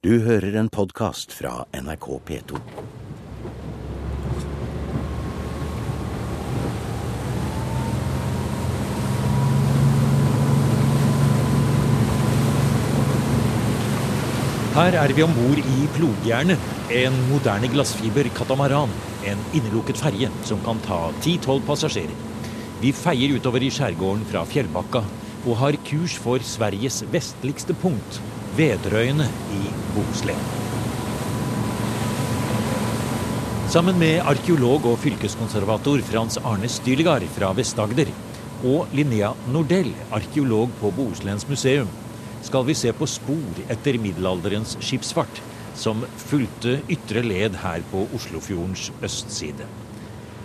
Du hører en podkast fra NRK P2. Her er vi om bord i Plogjernet, en moderne glassfiberkatamaran. En innelukket ferje som kan ta 10-12 passasjerer. Vi feier utover i skjærgården fra Fjellbakka og har kurs for Sveriges vestligste punkt, Vedrøyene i Bohuslän. Sammen med arkeolog og fylkeskonservator Frans Arne Stylegard fra Vest-Agder og Linnea Nordell, arkeolog på Bohuslæns museum, skal vi se på spor etter middelalderens skipsfart som fulgte ytre led her på Oslofjordens østside.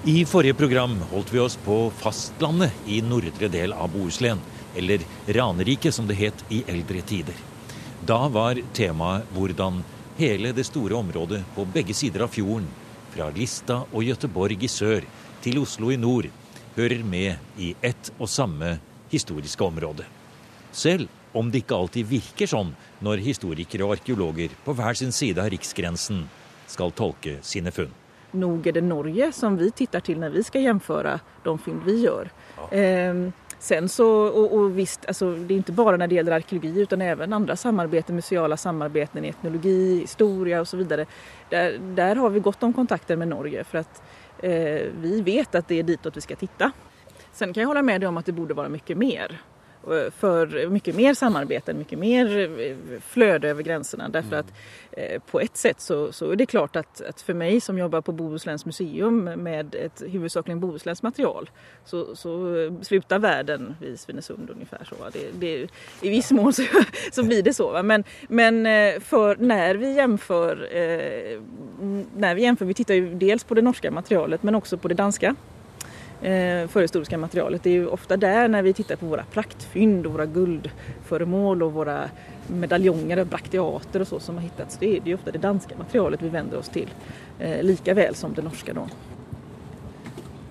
I forrige program holdt vi oss på fastlandet i nordre del av Bohuslän, eller Raneriket som det het i eldre tider. Da var temaet hvordan hele det store området på begge sider av fjorden, fra Lista og Gøteborg i sør til Oslo i nord, hører med i ett og samme historiske område. Selv om det ikke alltid virker sånn når historikere og arkeologer på hver sin side av riksgrensen skal tolke sine funn. Nok er det Norge som vi tittar til når vi skal jämföra de funn vi gjør. Eh, sen så, och, och visst, alltså, det är inte bara när det gäller arkeologi utan även andra samarbeten, museala samarbeten, etnologi, historia och så vidare. Där, där har vi gott om kontakter med Norge för att eh, vi vet att det är ditåt vi ska titta. Sen kan jag hålla med dig om att det borde vara mycket mer. Eh, för mycket mer samarbeten, mycket mer eh, flöde över gränserna. Därför mm. att eh, på ett sätt så, så, är det klart att, att, för mig som jobbar på Bohusläns museum med ett huvudsakligen bohuslänskt material så, så slutar världen vid Svinesund ungefär så. Det, det, I viss mån så, så blir det så. Men, men för när vi jämför, när vi jämför, vi tittar ju dels på det norska materialet men också på det danska förhistoriska materialet. Det är ju ofta där när vi tittar på våra praktfynd och våra guldföremål och våra medaljonger och brakteater och så som har hittats. Det är det ju ofta det danska materialet vi vänder oss til, eh, lika väl som det norska då.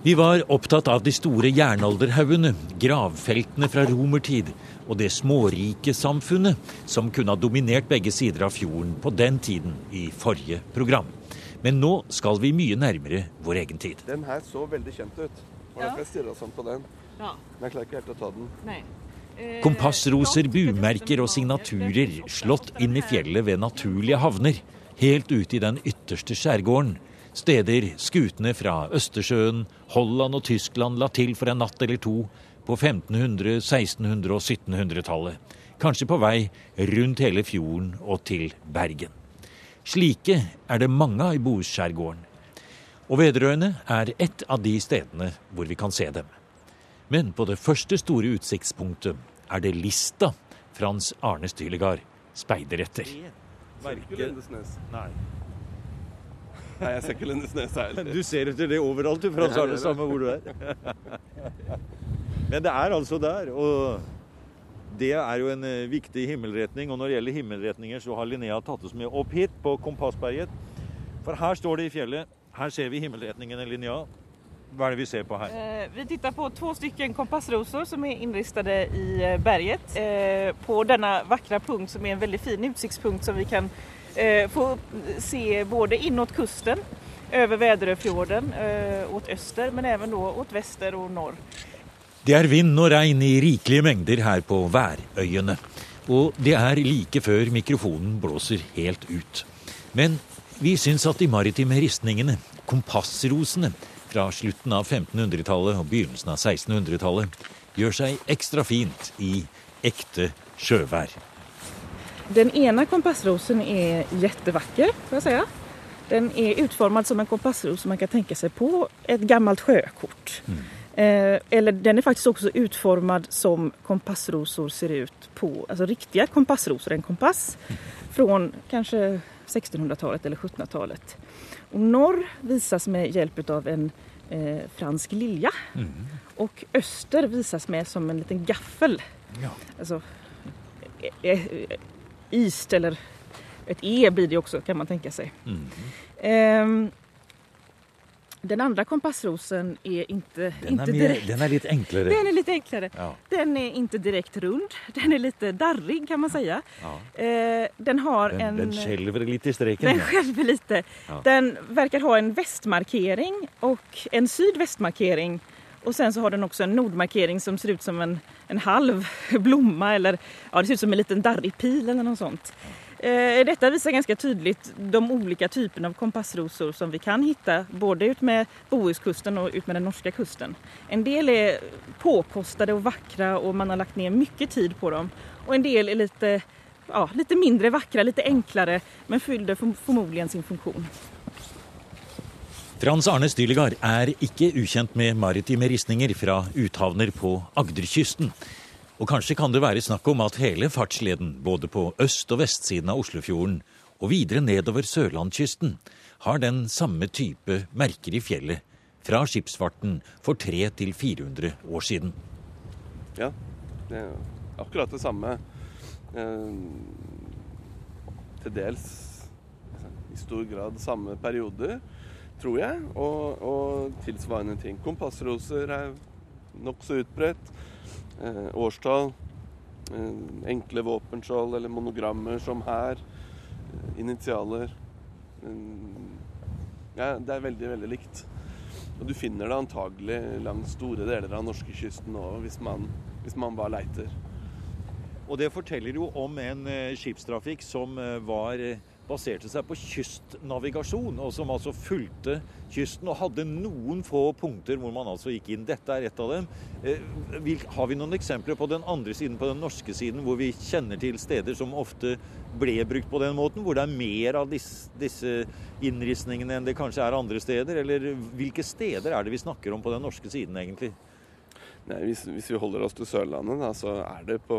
Vi var opptatt av de store jernalderhaugene, gravfeltene fra romertid og det smårikesamfunnet som kunne ha dominert begge sider av fjorden på den tiden i forrige program. Men nå skal vi mye nærmere vår egen tid. Den her så veldig kjent ut. Og derfor jeg stirra sånn på den. Ja. Men jeg klarer ikke helt å ta den. Nei. Eh, Kompassroser, bumerker og signaturer slått inn i fjellet ved naturlige havner, helt ute i den ytterste skjærgården. Steder skutene fra Østersjøen, Holland og Tyskland la til for en natt eller to på 1500-, 1600- og 1700-tallet. Kanskje på vei rundt hele fjorden og til Bergen. Slike er det mange av i Bohusskjærgården. Og Vedrøyene er ett av de stedene hvor vi kan se dem. Men på det første store utsiktspunktet er det Lista Frans Arne Stylegard speider etter. Nei, jeg ser ikke Lindesnes her. Du ser etter det overalt, du, Frans Arne, samme hvor du er. Men det er altså der. og det er jo en eh, viktig himmelretning. Og når det gjelder himmelretninger, så har Linnea tatt oss med opp hit på Kompassberget. For her står det i fjellet. Her ser vi himmelretningene, Linnea. Hva er det vi ser på her? Eh, vi ser på to stykker kompassroser som er innristet i eh, berget. Eh, på denne vakre punkt som er en veldig fin utsiktspunkt som vi kan eh, få se både innåt kusten, over Väderöfjorden, eh, åt øster, men også då åt vester og norr. Det er vind og regn i rikelige mengder her på Værøyene. Og det er like før mikrofonen blåser helt ut. Men vi syns at de maritime ristningene, kompassrosene, fra slutten av 1500-tallet og begynnelsen av 1600-tallet, gjør seg ekstra fint i ekte sjøvær. Den ene kompassrosen er kjempevakker, får jeg si. Den er utformet som en kompassros som man kan tenke seg på et gammelt sjøkort. Mm. Eh, eller den er faktisk også utformet som kompassroser ser ut på, altså riktige kompassroser, en kompass från kanske 1600-talet eller 1700-talet. Och norr visas med hjälp av en eh, fransk lilja mm. och öster visas med som en liten gaffel. Ja. Alltså, eh, eh, ist eller ett E blir det också kan man tänka sig. Mm. Eh, Den andre kompassrosen är inte, Den, er, mer, direkt... den er litt enklere. Den er litt enklere. Ja. Den er ikke direkte rund. Den er litt darrig kan man si. Ja. Eh, den har Den, en... den skjelver litt i streken. Den skjelver litt. Ja. Den virker ha en vestmarkering og en sydvestmarkering. Og sen så har den også en nordmarkering som ser ut som en, en halv blomme, eller ja, det ser ut som en liten darrig pil eller noe sånt. Eh, detta visar ganska tydligt de olika typerna av kompassrosor som vi kan hitta både ut med Bohuskusten och den norska kusten. En del är påkostade och vackra och man har lagt ner mycket tid på dem. Och en del är lite, ja, mindre vackra, lite enklare men fyllde förm- förmodligen sin funktion. Frans Arne Stylegard er ikke ukjent med maritime ristninger fra uthavner på Agderkysten. Og kanskje kan det være snakk om at hele fartsleden, både på øst- og vestsiden av Oslofjorden og videre nedover sørlandskysten, har den samme type merker i fjellet fra skipsfarten for 300-400 år siden. Ja, det er akkurat det samme. Eh, til dels i stor grad samme perioder, tror jeg. Og, og tilsvarende ting. Kompassroser er nokså utbredt. Eh, årstall. Eh, enkle våpenskjold eller monogrammer som her. Eh, initialer. Ja, det er veldig, veldig likt. Og du finner det antagelig langs store deler av norskekysten òg, hvis, man- hvis man bare leiter. Og det forteller jo om en skipstrafikk som var baserte seg på kystnavigasjon, og som altså fulgte kysten og hadde noen få punkter hvor man altså gikk inn. Dette er et av dem. Eh, Har vi noen eksempler på den andre siden, på den norske siden, hvor vi kjenner til steder som ofte ble brukt på den måten? Hvor det er mer av disse, disse innristningene enn det kanskje er andre steder? Eller hvilke steder er det vi snakker om på den norske siden, egentlig? Nei, hvis, hvis vi holder oss til Sørlandet, da, så er det på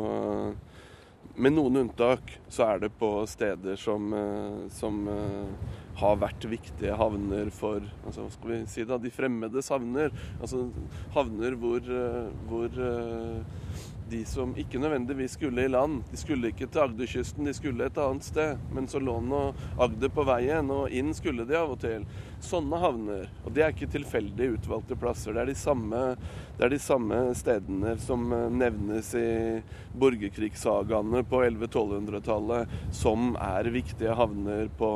Med noen unntak så er det på steder som, eh, som eh, har vært viktige havner for altså, hva skal vi si da, de fremmedes havner. Altså havner hvor, eh, hvor eh, de som ikke nødvendigvis skulle i land, de skulle ikke til Agderkysten, de skulle et annet sted. Men så lå nå Agder på veien, og inn skulle de av og til. Sånne havner. Og det er ikke tilfeldig utvalgte plasser. Det er de samme, det er de samme stedene som eh, nevnes i borgerkrigssagaene på 1100-1200-tallet, som er viktige havner på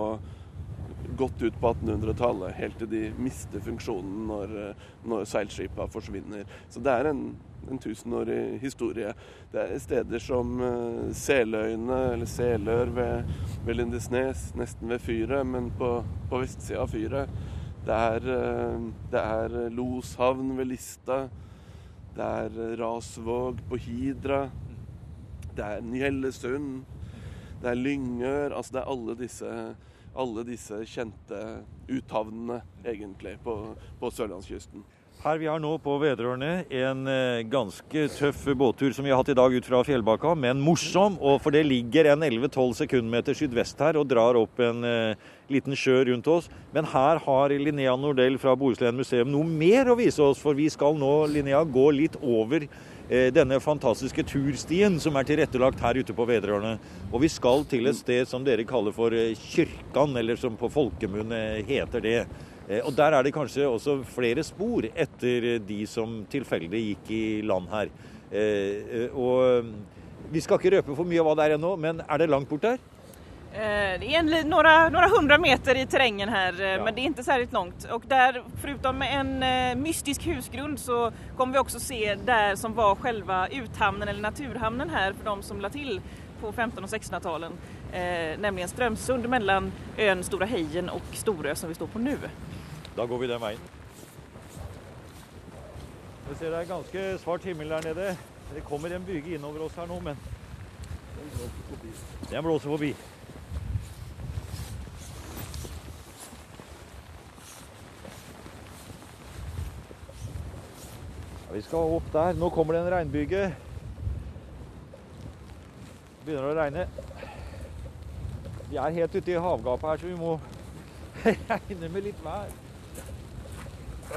godt ut på 1800-tallet, helt til de mister funksjonen når, eh, når seilskipa forsvinner. Så det er en, en tusenårig historie. Det er steder som uh, Seløyene, eller Selør ved, ved Lindesnes, nesten ved fyret, men på, på vestsida av fyret. Det er, eh, det er Loshavn ved Lista. Det er eh, Rasvåg på Hidra. Det er Ny-Hellesund. Det er Lyngør. Altså det er alle disse, alle disse kjente uthavnene, egentlig, på, på sørlandskysten. Her vi er nå på Vedrørene, en eh, ganske tøff båttur som vi har hatt i dag ut fra Fjellbakka, men morsom. Og for det ligger en 11-12 sekundmeter sydvest her og drar opp en eh, liten sjø rundt oss. Men her har Linnea Nordell fra Bohuslän museum noe mer å vise oss, for vi skal nå, Linnea, gå litt over denne fantastiske turstien som er tilrettelagt her ute på Vedrørene. Og vi skal til et sted som dere kaller for eh, Kyrkan, eller som på folkemunne heter det. Eh, Og der er det kanskje også flere spor etter eh, de som tilfeldig gikk i land her. Eh, eh, Og mm, vi skal ikke røpe for mye av hva det er ennå, men er det langt bort der? Eh, Det är några, några hundra meter i terrängen här, eh, Ja. men det är inte särskilt långt. Och där, förutom en eh, mystisk husgrund, så kommer vi också se där som var själva uthamnen eller naturhamnen här för de som la till på 15 och 1600-talen. Eh, nämligen Strömsund mellan ön Stora Hejen och Storö som vi står på nu. Da går vi den veien. Vi ser det er ganske svart himmel der nede. Det kommer en byge innover oss her nå, men Den blåser forbi. Ja, vi skal opp der. Nå kommer det en regnbyge. Begynner å regne. Vi er helt ute i havgapet her, så vi må regne med litt vær.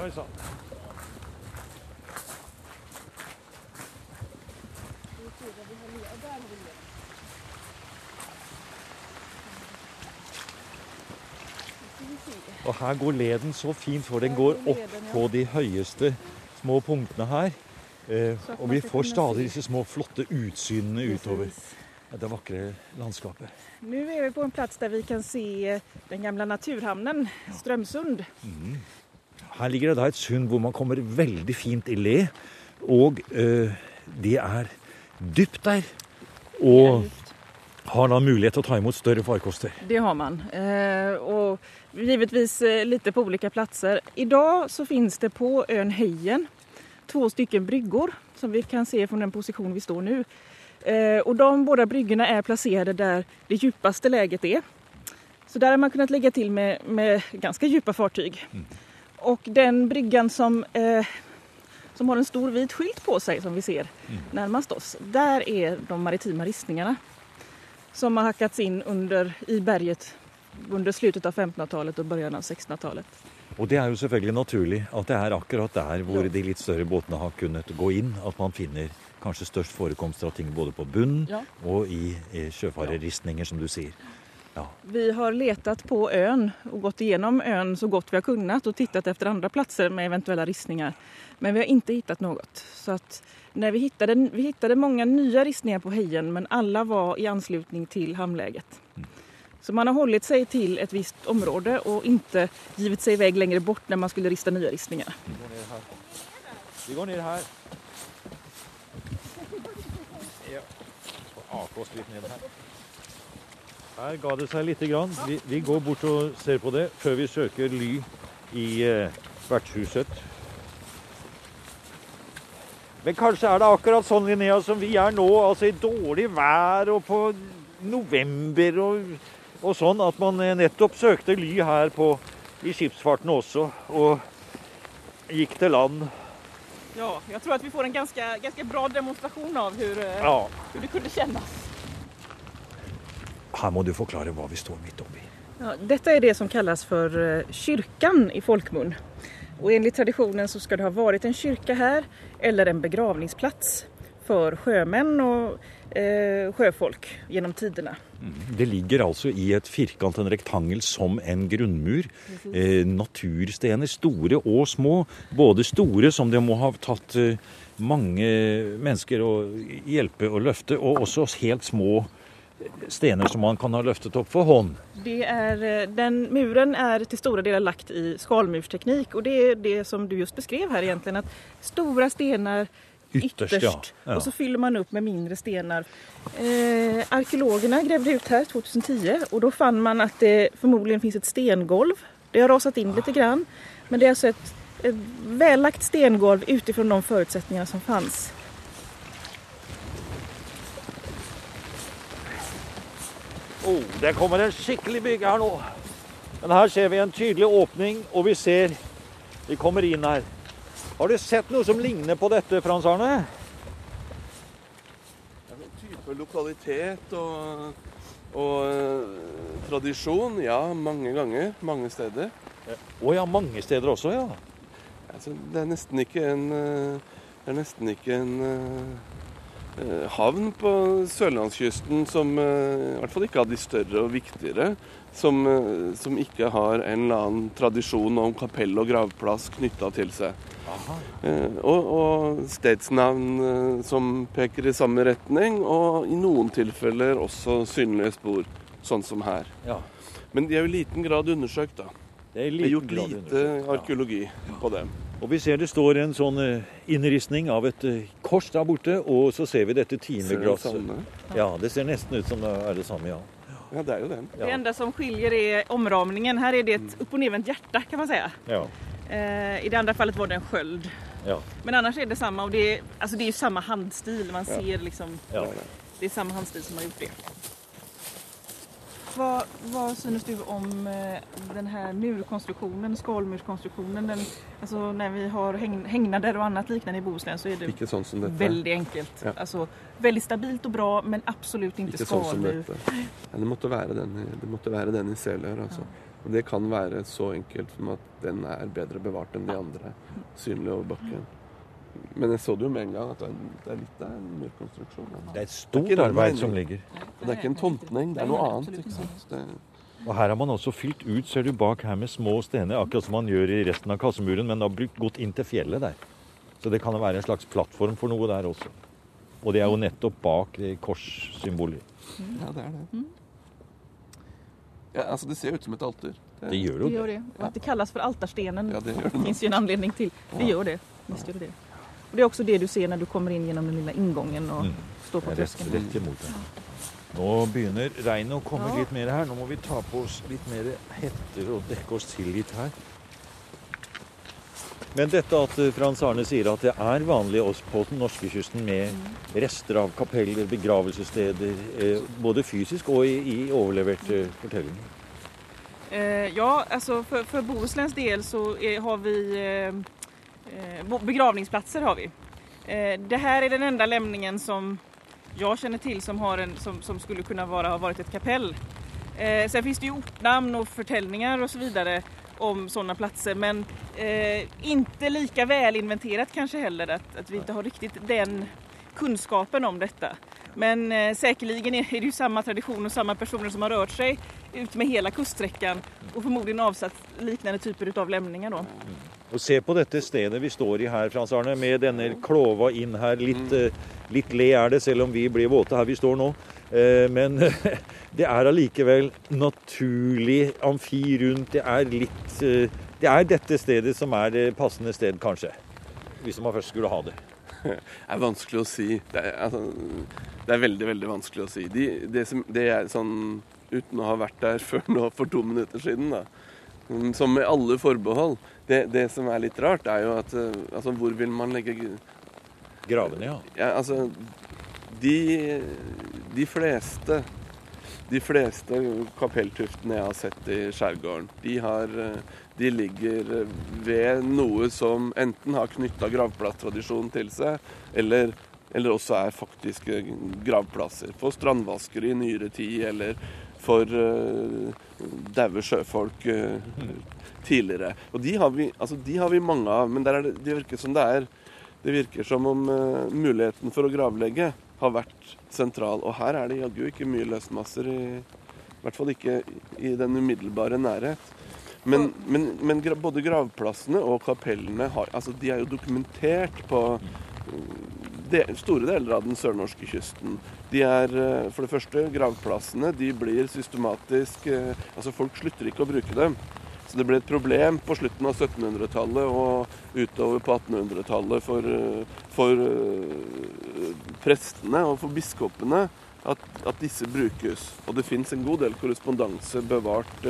Oi sann. Og her går leden så fint, for den går opp på de høyeste små punktene her. Eh, og vi får stadig disse små flotte utsynene utover det vakre landskapet. Nå er vi på en plats der vi kan se den den naturhavnen, naturhamnen Mm. Her ligger det da et sund hvor man kommer veldig fint i le, og eh, det er dypt der. Og har da mulighet til å ta imot større farkoster. Det har man. Eh, og givetvis litt lite på plasser. platser. dag så finnes det på øen Höjen to stykker bryggor som vi kan se fra den posisjonen vi står nå. Eh, og de båda bryggene er plassert der det dypeste leget er. Så der har man kunnet legge til med, med ganska djupa fartyg. Og den bryggan som, eh, som har en stor hvit skylt på seg, som vi ser nærmest oss, der er de maritime ristningarna som har hackats in under, i berget under slutet av 1500-tallet og begynnelsen av 1600-tallet. Og det er jo selvfølgelig naturlig at det er akkurat der hvor Ja. de litt større båtene har kunnet gå inn, at man finner kanskje størst forekomst av ting både på bunn Ja. og i, i sjøfarerristninger, som du sier. Ja. Vi har letat på ön och gått igenom ön så gott vi har kunnat och tittat efter andra platser med eventuella ristningar. Men vi har inte hittat något. Så att när vi, hittade, vi hittade många nya ristningar på Hejen men alla var i anslutning till hamnläget. Så man har hållit sig till ett visst område och inte givit sig iväg längre bort när man skulle rista nya ristningar. Vi går ned her. Ja. Ake oss litt ned her. Her ga det seg lite grann. Vi, vi går bort og ser på det før vi søker ly i eh, vertshuset. Men kanskje er det akkurat sånn, Linnea, som vi er nå, altså i dårlig vær og på november og, og sånn, at man eh, nettopp søkte ly her på, i skipsfarten også, og gikk til land. Ja, jeg tror at vi får en ganske, ganske bra demonstrasjon av hur, eh, Ja. det kunne kännas. Her må du forklare hva vi står midt oppi. Ja, dette er det som kalles for kirken kyrkan i folkemunn. Og enligt tradisjonen så skal det ha vært en kirke her, eller en begravningsplats for sjømenn og eh, sjøfolk gjennom tidene. Det ligger altså i et firkant, en rektangel, som en grunnmur. Eh, naturstener, store og små. Både store, som det må ha tatt eh, mange mennesker å hjelpe å løfte, og også helt små stener som man kan ha løftet opp for hånd. Det är, eh, den muren er til store deler lagt i skalmursteknik og det er det som du just beskrev her, egentlig. At store stenar Ytterst, ytterst, ja. Ja. og så fyller man opp med mindre stenar. Eh, arkeologerna gravde ut her 2010 og da fann man at det formodentlig finnes et stengolv. Det har raset inn litt, grann men det er altså et, et vellagt stengulv stengolv utifrån de forutsetningene som fanns. Oh, det kommer en skikkelig bygge her nå. Men her ser vi en tydelig åpning, og vi ser Vi kommer inn her. Har du sett noe som ligner på dette, Frans Arne? Type lokalitet og, og eh, tradisjon, ja, mange ganger. Mange steder. Å ja, mange steder også, ja. Altså, det er nesten ikke en eh, Det er nesten ikke en eh, havn på sørlandskysten som eh, i hvert fall ikke av de større og viktigere, som, eh, som ikke har en eller annen tradisjon om kapell og gravplass knytta til seg. Eh, og, og stedsnavn eh, som peker i samme retning, og i noen tilfeller også synlige spor, sånn som her. ja. Men de er jo i liten grad undersøkt, da. Det er, i Det er gjort grad lite undersøkt, ja. arkeologi på dem. Og vi ser det står en sånn eh, innristning av et eh, kors der borte, og så ser vi dette Ser det samme? Ja, det ser nesten ut som det er det samme, ja. Ja, det er jo den. Det enda som skiljer er omramningen. Her er det et upp hjerte, kan man si. Ja. Eh, I det andre fallet var det en skjold. ja. Men annars er det samme. Og det er, altså, det er jo samme handstil. Man ser liksom, ja. det er samme handstil som har gjort det. Vad, vad synes du om denne den här murkonstruktionen? Den, alltså när vi har häng, hängnader och annat liknande i Bohuslän så är det sånn som dette. veldig enkelt. Ja. Altså, veldig stabilt og bra men absolut ikke, Ikke sånn skalmur. dette. Ja, det, måtte være den, det måtte være den i Selør, altså. Og det kan være så enkelt som at den er bedre bevart enn de andre. Synlig over bakken. Men jeg så det jo med en gang at det er, det er litt av en murkonstruksjon. Det er et Det er stort arbeid som ligger. Og det er ikke en tomtning, det er noe annet. ikke sant? Det, Og her har man også fylt ut, ser du, bak her med små stener, akkurat som man gjør i resten av kassemuren, men har brukt gått inn til fjellet der. Så det kan jo være en slags plattform for noe der også. Og det er jo nettopp bak korssymbolet. Ja, det er det. Ja, altså Det ser ut som et alter. Det gjør Det jo gör det. det. Och att det kalles for alterstenen, Ja, det det. fins jo en anledning til. Det gjør det. Visst gjør det det. Och det er også det du ser når du kommer inn gjennom den lilla inngangen og Mm. står på er rett, rett imot den. Nå begynner regnet å komme Ja. litt mer her. Nå må vi ta på oss litt mer hetter og dekke oss til litt her. Men dette at eh, Frans Arne sier at det er vanlig oss på den norske kysten med rester av kapeller, begravelsessteder, eh, både fysisk og i, overleverte fortellinger. Eh, ja, altså for, for Bohusläns del så har vi begravningsplatser. har vi. Eh, det här är den enda lämningen som jag känner till som, har en, som, som skulle kunna vara, ha varit ett kapell. Eh, sen finns det ju ortnamn och fortellinger och så vidare om sådana platser men eh, inte lika väl inventerat kanske heller att, att vi inte har riktigt den kunnskapen om detta. Men eh, säkerligen är det ju samma tradition och samma personer som har rört sig ut med hela og och förmodligen avsatt liknende typer av lemninger. då. Og se på dette stedet vi står i her, Frans Arne, med denne klova inn her. Litt, eh, litt le er det, selv om vi blir våte her vi står nå. Eh, Men det er allikevel naturlig amfi rundt. Det er litt Det er dette stedet som er det passende sted, kanskje. Hvis man først skulle ha det. Det er vanskelig å si. Det er, altså, det er veldig, veldig vanskelig å si. De, det, som, det er sånn uten å ha vært der før nå for to minutter siden, da. Mm, Som med alle forbehold. Det, det som er litt rart, er jo at eh, altså, hvor vil man legge Gravene, ja. ja, altså, de, de fleste de fleste kapelltuftene jeg har sett i skjærgården, de, har, eh, de ligger ved noe som enten har knytta gravplasstradisjonen til seg, eller, eller også er faktiske gravplasser for strandvaskere i nyere tid, eller for uh, daue sjøfolk uh, tidligere. Og de har, vi, altså, de har vi mange av, men det, det virker som det er det virker som om uh, muligheten for å gravlegge har vært sentral. Og her er det jaggu ikke mye løsmasser, i, i hvert fall ikke i den umiddelbare nærhet. Men, men, men både gravplassene og kapellene har, altså, de er jo dokumentert på de, store deler av den sørnorske kysten. De er, eh, for det første, gravplassene de blir systematisk eh, Altså, folk slutter ikke å bruke dem. Så det ble et problem på slutten av 1700-tallet og utover på 1800-tallet for, eh, for prestene og for biskopene at, at disse brukes. Og det fins en god del korrespondanse bevart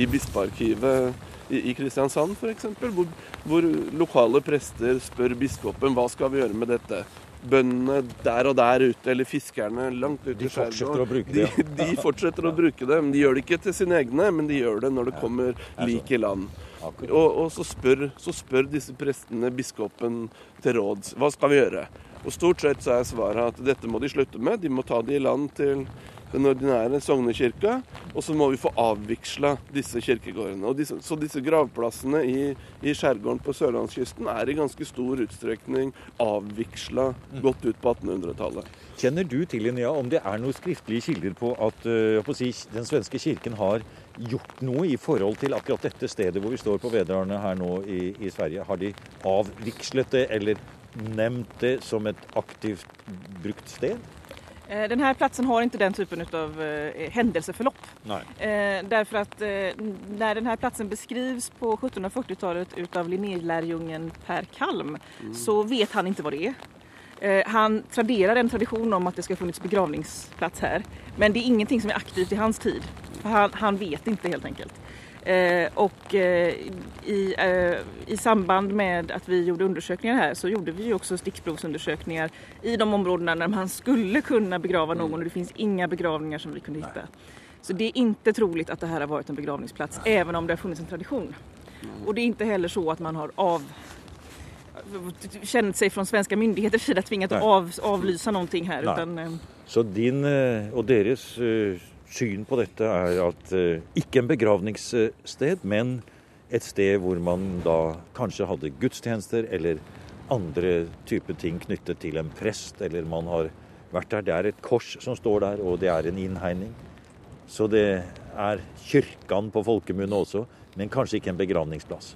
i bispearkivet i, Kristiansand f.eks., hvor, hvor lokale prester spør biskopen hva skal vi gjøre med dette. Bøndene der og der ute, eller fiskerne langt ute i skjæret. de, de fortsetter å bruke det, men de gjør det ikke til sine egne, men de gjør det når det kommer lik i land. Og, og så, spør, så spør disse prestene biskopen til råds hva skal vi gjøre. Og Stort sett så er svaret at dette må de slutte med. De må ta det i land til den ordinære sognekirka, og så må vi få avvigsla disse kirkegårdene. Disse, så disse gravplassene i, i skjærgården på sørlandskysten er i ganske stor utstrekning avvigsla godt ut på 1800-tallet. Kjenner du til Linnea, om det er noen skriftlige kilder på at jeg får si, den svenske kirken har gjort noe i forhold til akkurat dette stedet hvor vi står på Vedrarne her nå i, i Sverige? Har de avvigslet det eller nevnt det som et aktivt brukt sted? Denne plassen har ikke den typen av hendelsesforløp. Derfor at Eh, denne plassen eh, när den här platsen beskrivs på 1740-tallet av Linné-lærjungen Per Kalm så vet han ikke hva det er. Eh, han traderer en tradisjon om at det skal ha funnes begravningsplats her, Men det er ingenting som er aktivt i hans tid. För han, han vet ikke, helt enkelt. Eh, och eh, i, eh, i samband med att vi gjorde undersökningar här så gjorde vi ju också stickprovsundersökningar i de områdena där man skulle kunna begrava någon och det finns inga begravningar som vi kunde hitta. Så det är inte troligt att det här har varit en begravningsplats även om det har funnits en tradition. Och det är inte heller så att man har av känt sig från svenska myndigheters sida tvingat att av, avlysa någonting här. Utan, Så din och øh, syn på dette er at øh, ikke en begravningssted, men et sted hvor man da kanskje hadde gudstjenester eller andre typer ting knyttet til en prest, eller man har vært der. Det er et kors som står der, og det er en innhegning. Så det er kyrkan på folkemunne også, men kanskje ikke en begravningsplass.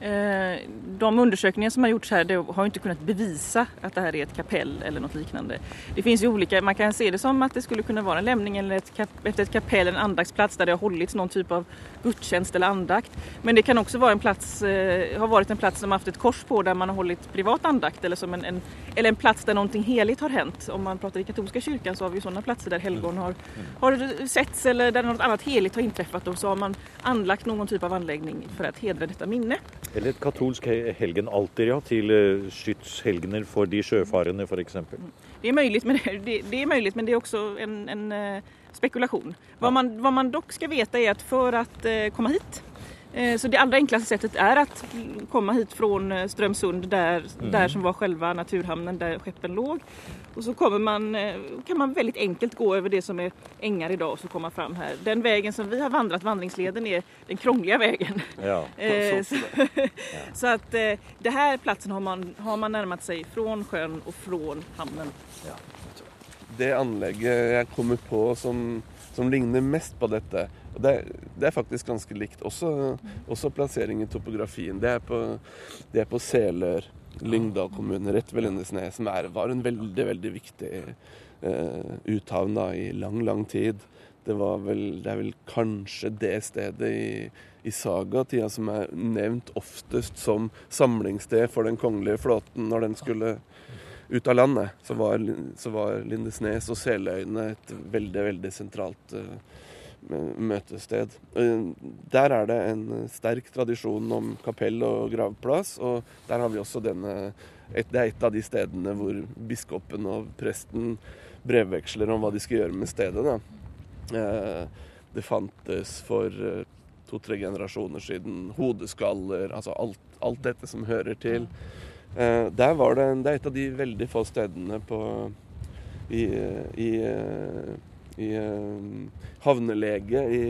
Eh, de undersökningar som har gjorts här har inte kunnat bevisa att det här är ett kapell eller något liknande. Det finns ju olika, man kan se det som att det skulle kunna vara en lämning eller kap, efter ett kapell, en andaktsplats där det har hållits någon typ av gudstjänst eller andakt. Men det kan också vara en plats, ha har varit en plats som haft ett kors på där man har hållit privat andakt eller, som en, en, eller en plats där någonting heligt har hänt. Om man pratar i katolska kyrkan så har vi sådana platser där helgon har, har setts eller där något annat heligt har inträffat och så har man anlagt någon typ av anläggning för att hedra detta minne. Eller et katolsk helgenalter, ja, til eh, skytshelgener for de sjøfarende f.eks. Det er mulig, men det, det, er mulig, men det er også en, en eh, spekulation. Vad, man, vad man dock ska veta är att för att komme komma hit så det allra enklaste sättet är att komma hit från Strömsund där, mm. där som var själva naturhamnen där skeppen låg. Och så kommer man, kan man väldigt enkelt gå över det som är ängar idag och så komma fram här. Den vägen som vi har vandrat, vandringsleden, är den krångliga vägen. Ja, så, så, att det här platsen har man, har man närmat sig från sjön och från hamnen. Ja. Det anlegget jeg kommer på som, som ligner mest på dette, det, det er faktisk ganske likt. Også, også plassering i topografien. Det er på, det er på Selør, Lyngdal kommune, rett ved Lindesnes, som er, var en veldig, veldig viktig eh, uthavn da, i lang, lang tid. Det, vel, det, er vel kanskje det stedet i, i sagatida som er nevnt oftest som samlingssted for den kongelige flåten når den skulle ut av landet. Så var, så var Lindesnes og Seløyene et veldig, veldig sentralt uh, møtested. Der er det en sterk tradisjon om kapell og gravplass, og der har vi også denne et, Det er et av de stedene hvor biskopen og presten brevveksler om hva de skal gjøre med stedet. Da. Eh, det fantes for eh, to-tre generasjoner siden hodeskaller, altså alt, alt dette som hører til. Eh, der var det, det er et av de veldig få stedene på, i, i i uh, havnelege i,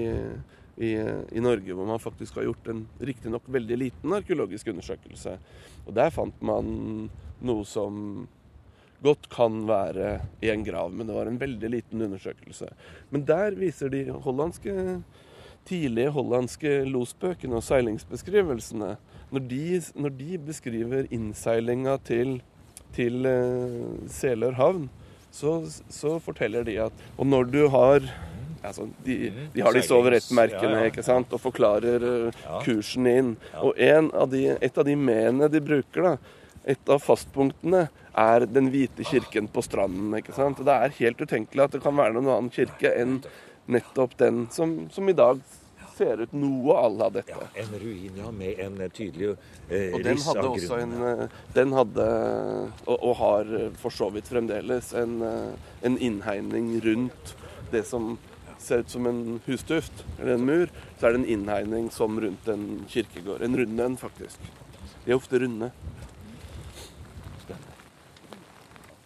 i, i, Norge, hvor man faktisk har gjort en riktignok veldig liten arkeologisk undersøkelse. Og der fant man noe som godt kan være i en grav, men det var en veldig liten undersøkelse. Men der viser de hollandske, tidlige hollandske losbøkene og seilingsbeskrivelsene Når de, når de beskriver innseilinga til, til uh, Selør havn, så, så, forteller de at Og når du har altså, de, de, har disse overrettmerkene ett-merkene ikke sant, og forklarer uh, kursen inn. Og av de, et av de menene de bruker, da, et av fastpunktene, er Den hvite kirken på stranden. ikke sant? Og Det er helt utenkelig at det kan være noen annen kirke enn nettopp den som, som i dag ser ut noe à la dette. Ja, en ruin, ja, med en eh, tydelig eh, og den hadde også en, eh, Den hadde, og, og, har for så vidt fremdeles, en, eh, en innhegning rundt det som ser ut som en hustuft, eller en mur. Så er det en innhegning som rundt en kirkegård. En rund en, faktisk. De er ofte runde.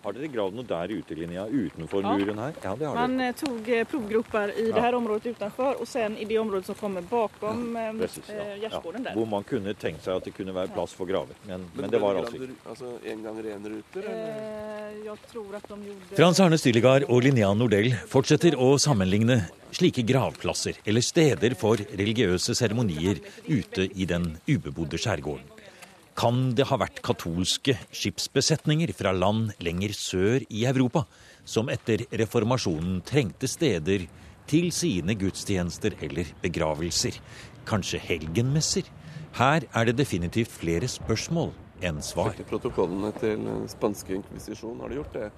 Har dere gravd noe der i utelinja utenfor ja. muren her? Ja, det har Man dere. tog eh, provgroper i ja. det her området utenfor, og sen i det området som kommer bakom ja. Eh, ja. Eh, gjerdsgården der. Hvor man kunne tenkt seg at det kunne være plass for graver. Men, men, men det var altså ikke. Altså en gang renruter, eller? jeg tror at de gjorde Frans Arne Stillegard og Linnea Nordell fortsetter å sammenligne slike gravplasser eller steder for religiøse seremonier ute i den ubebodde skjærgården. Kan det ha vært katolske skipsbesetninger fra land lenger sør i Europa som etter reformasjonen trengte steder til sine gudstjenester eller begravelser? Kanskje helgenmesser? Her er det definitivt flere spørsmål enn svar. Sjekke protokollene til spanske inkvisisjon. Har du gjort det?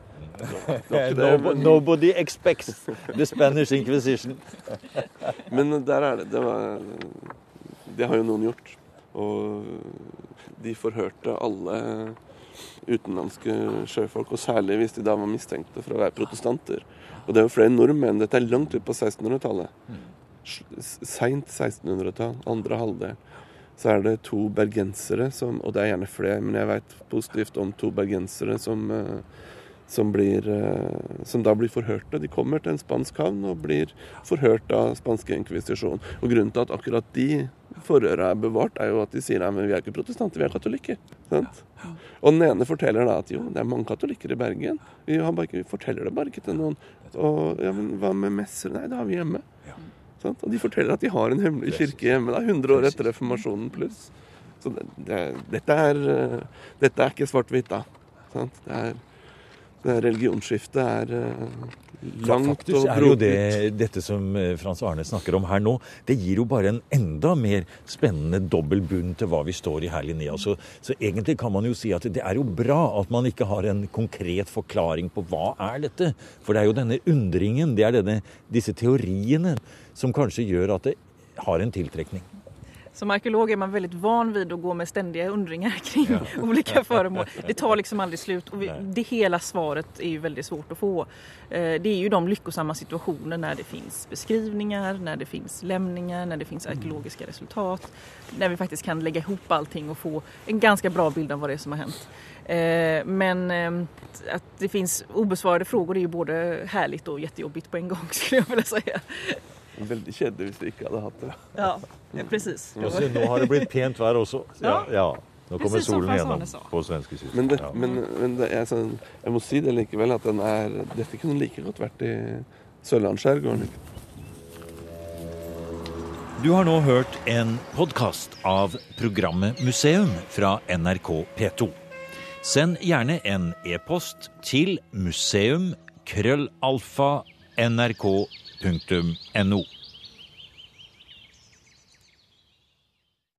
det men... Nobody expects the Spanish Inquisition. men der er det Det, var, det har jo noen gjort. Og de forhørte alle utenlandske sjøfolk, og særlig hvis de da var mistenkte for å være protestanter. Og det er jo flere nordmenn. Dette er langt ut på 1600-tallet. Seint 1600-tall, andre halvdel. Så er det to bergensere som Og det er gjerne flere, men jeg veit positivt om to bergensere som, eh, som, blir, eh, som da blir forhørte. De kommer til en spansk havn og blir forhørt av spanske inkvisisjon. Og grunnen til at akkurat de forhøra er bevart, er jo at de sier nei, men vi er ikke protestanter, vi er katolikker. Sant? Og den ene forteller da at jo, det er mange katolikker i Bergen. Vi, har bare vi forteller det bare ikke til noen. Og ja, men hva med messer? Nei, det har vi hjemme. Sant? Og de forteller at de har en hemmelig kirke hjemme. da, 100 år etter reformasjonen pluss. Så det, det, dette, er, eh, dette er ikke svart-hvitt, da. Sant? Det er religionsskiftet er eh, langt Faktisk og er jo det, dette som eh, Frans Arne snakker om her nå, det gir jo bare en enda mer spennende dobbel bunn til hva vi står i her, Linnea. Så, så egentlig kan man jo si at det er jo bra at man ikke har en konkret forklaring på hva er dette. For det er jo denne undringen, det er denne, disse teoriene, som kanskje gjør at det har en tiltrekning. Som arkeolog är man väldigt van vid att gå med ständiga undringar kring olika föremål. Det tar liksom aldrig slut och vi, det hela svaret är ju väldigt svårt att få. Eh, Det är ju de lyckosamma situationer när det finns beskrivningar, när det finns lämningar, när det finns arkeologiska resultat. När vi faktiskt kan lägga ihop allting och få en ganska bra bild av vad det är som har hänt. Eh, Men eh, att det finns obesvarade frågor är ju både härligt och jättejobbigt på en gång skulle jag vilja säga. Veldig kjedelig hvis de ikke hadde hatt det. Ja, precis. Og se, nå har det blitt pent vær også. Ja, ja. Nå kommer Precis solen gjennom på svenskekysten. Men, det, Ja. men, men det jeg, sånn, jeg må si det likevel, at den er Dette kunne like godt vært i Sørlandsskjærgården. Du har nå hørt en podkast av programmet Museum fra NRK P2. Send gjerne en e-post til museum krøllalfa nrk.no.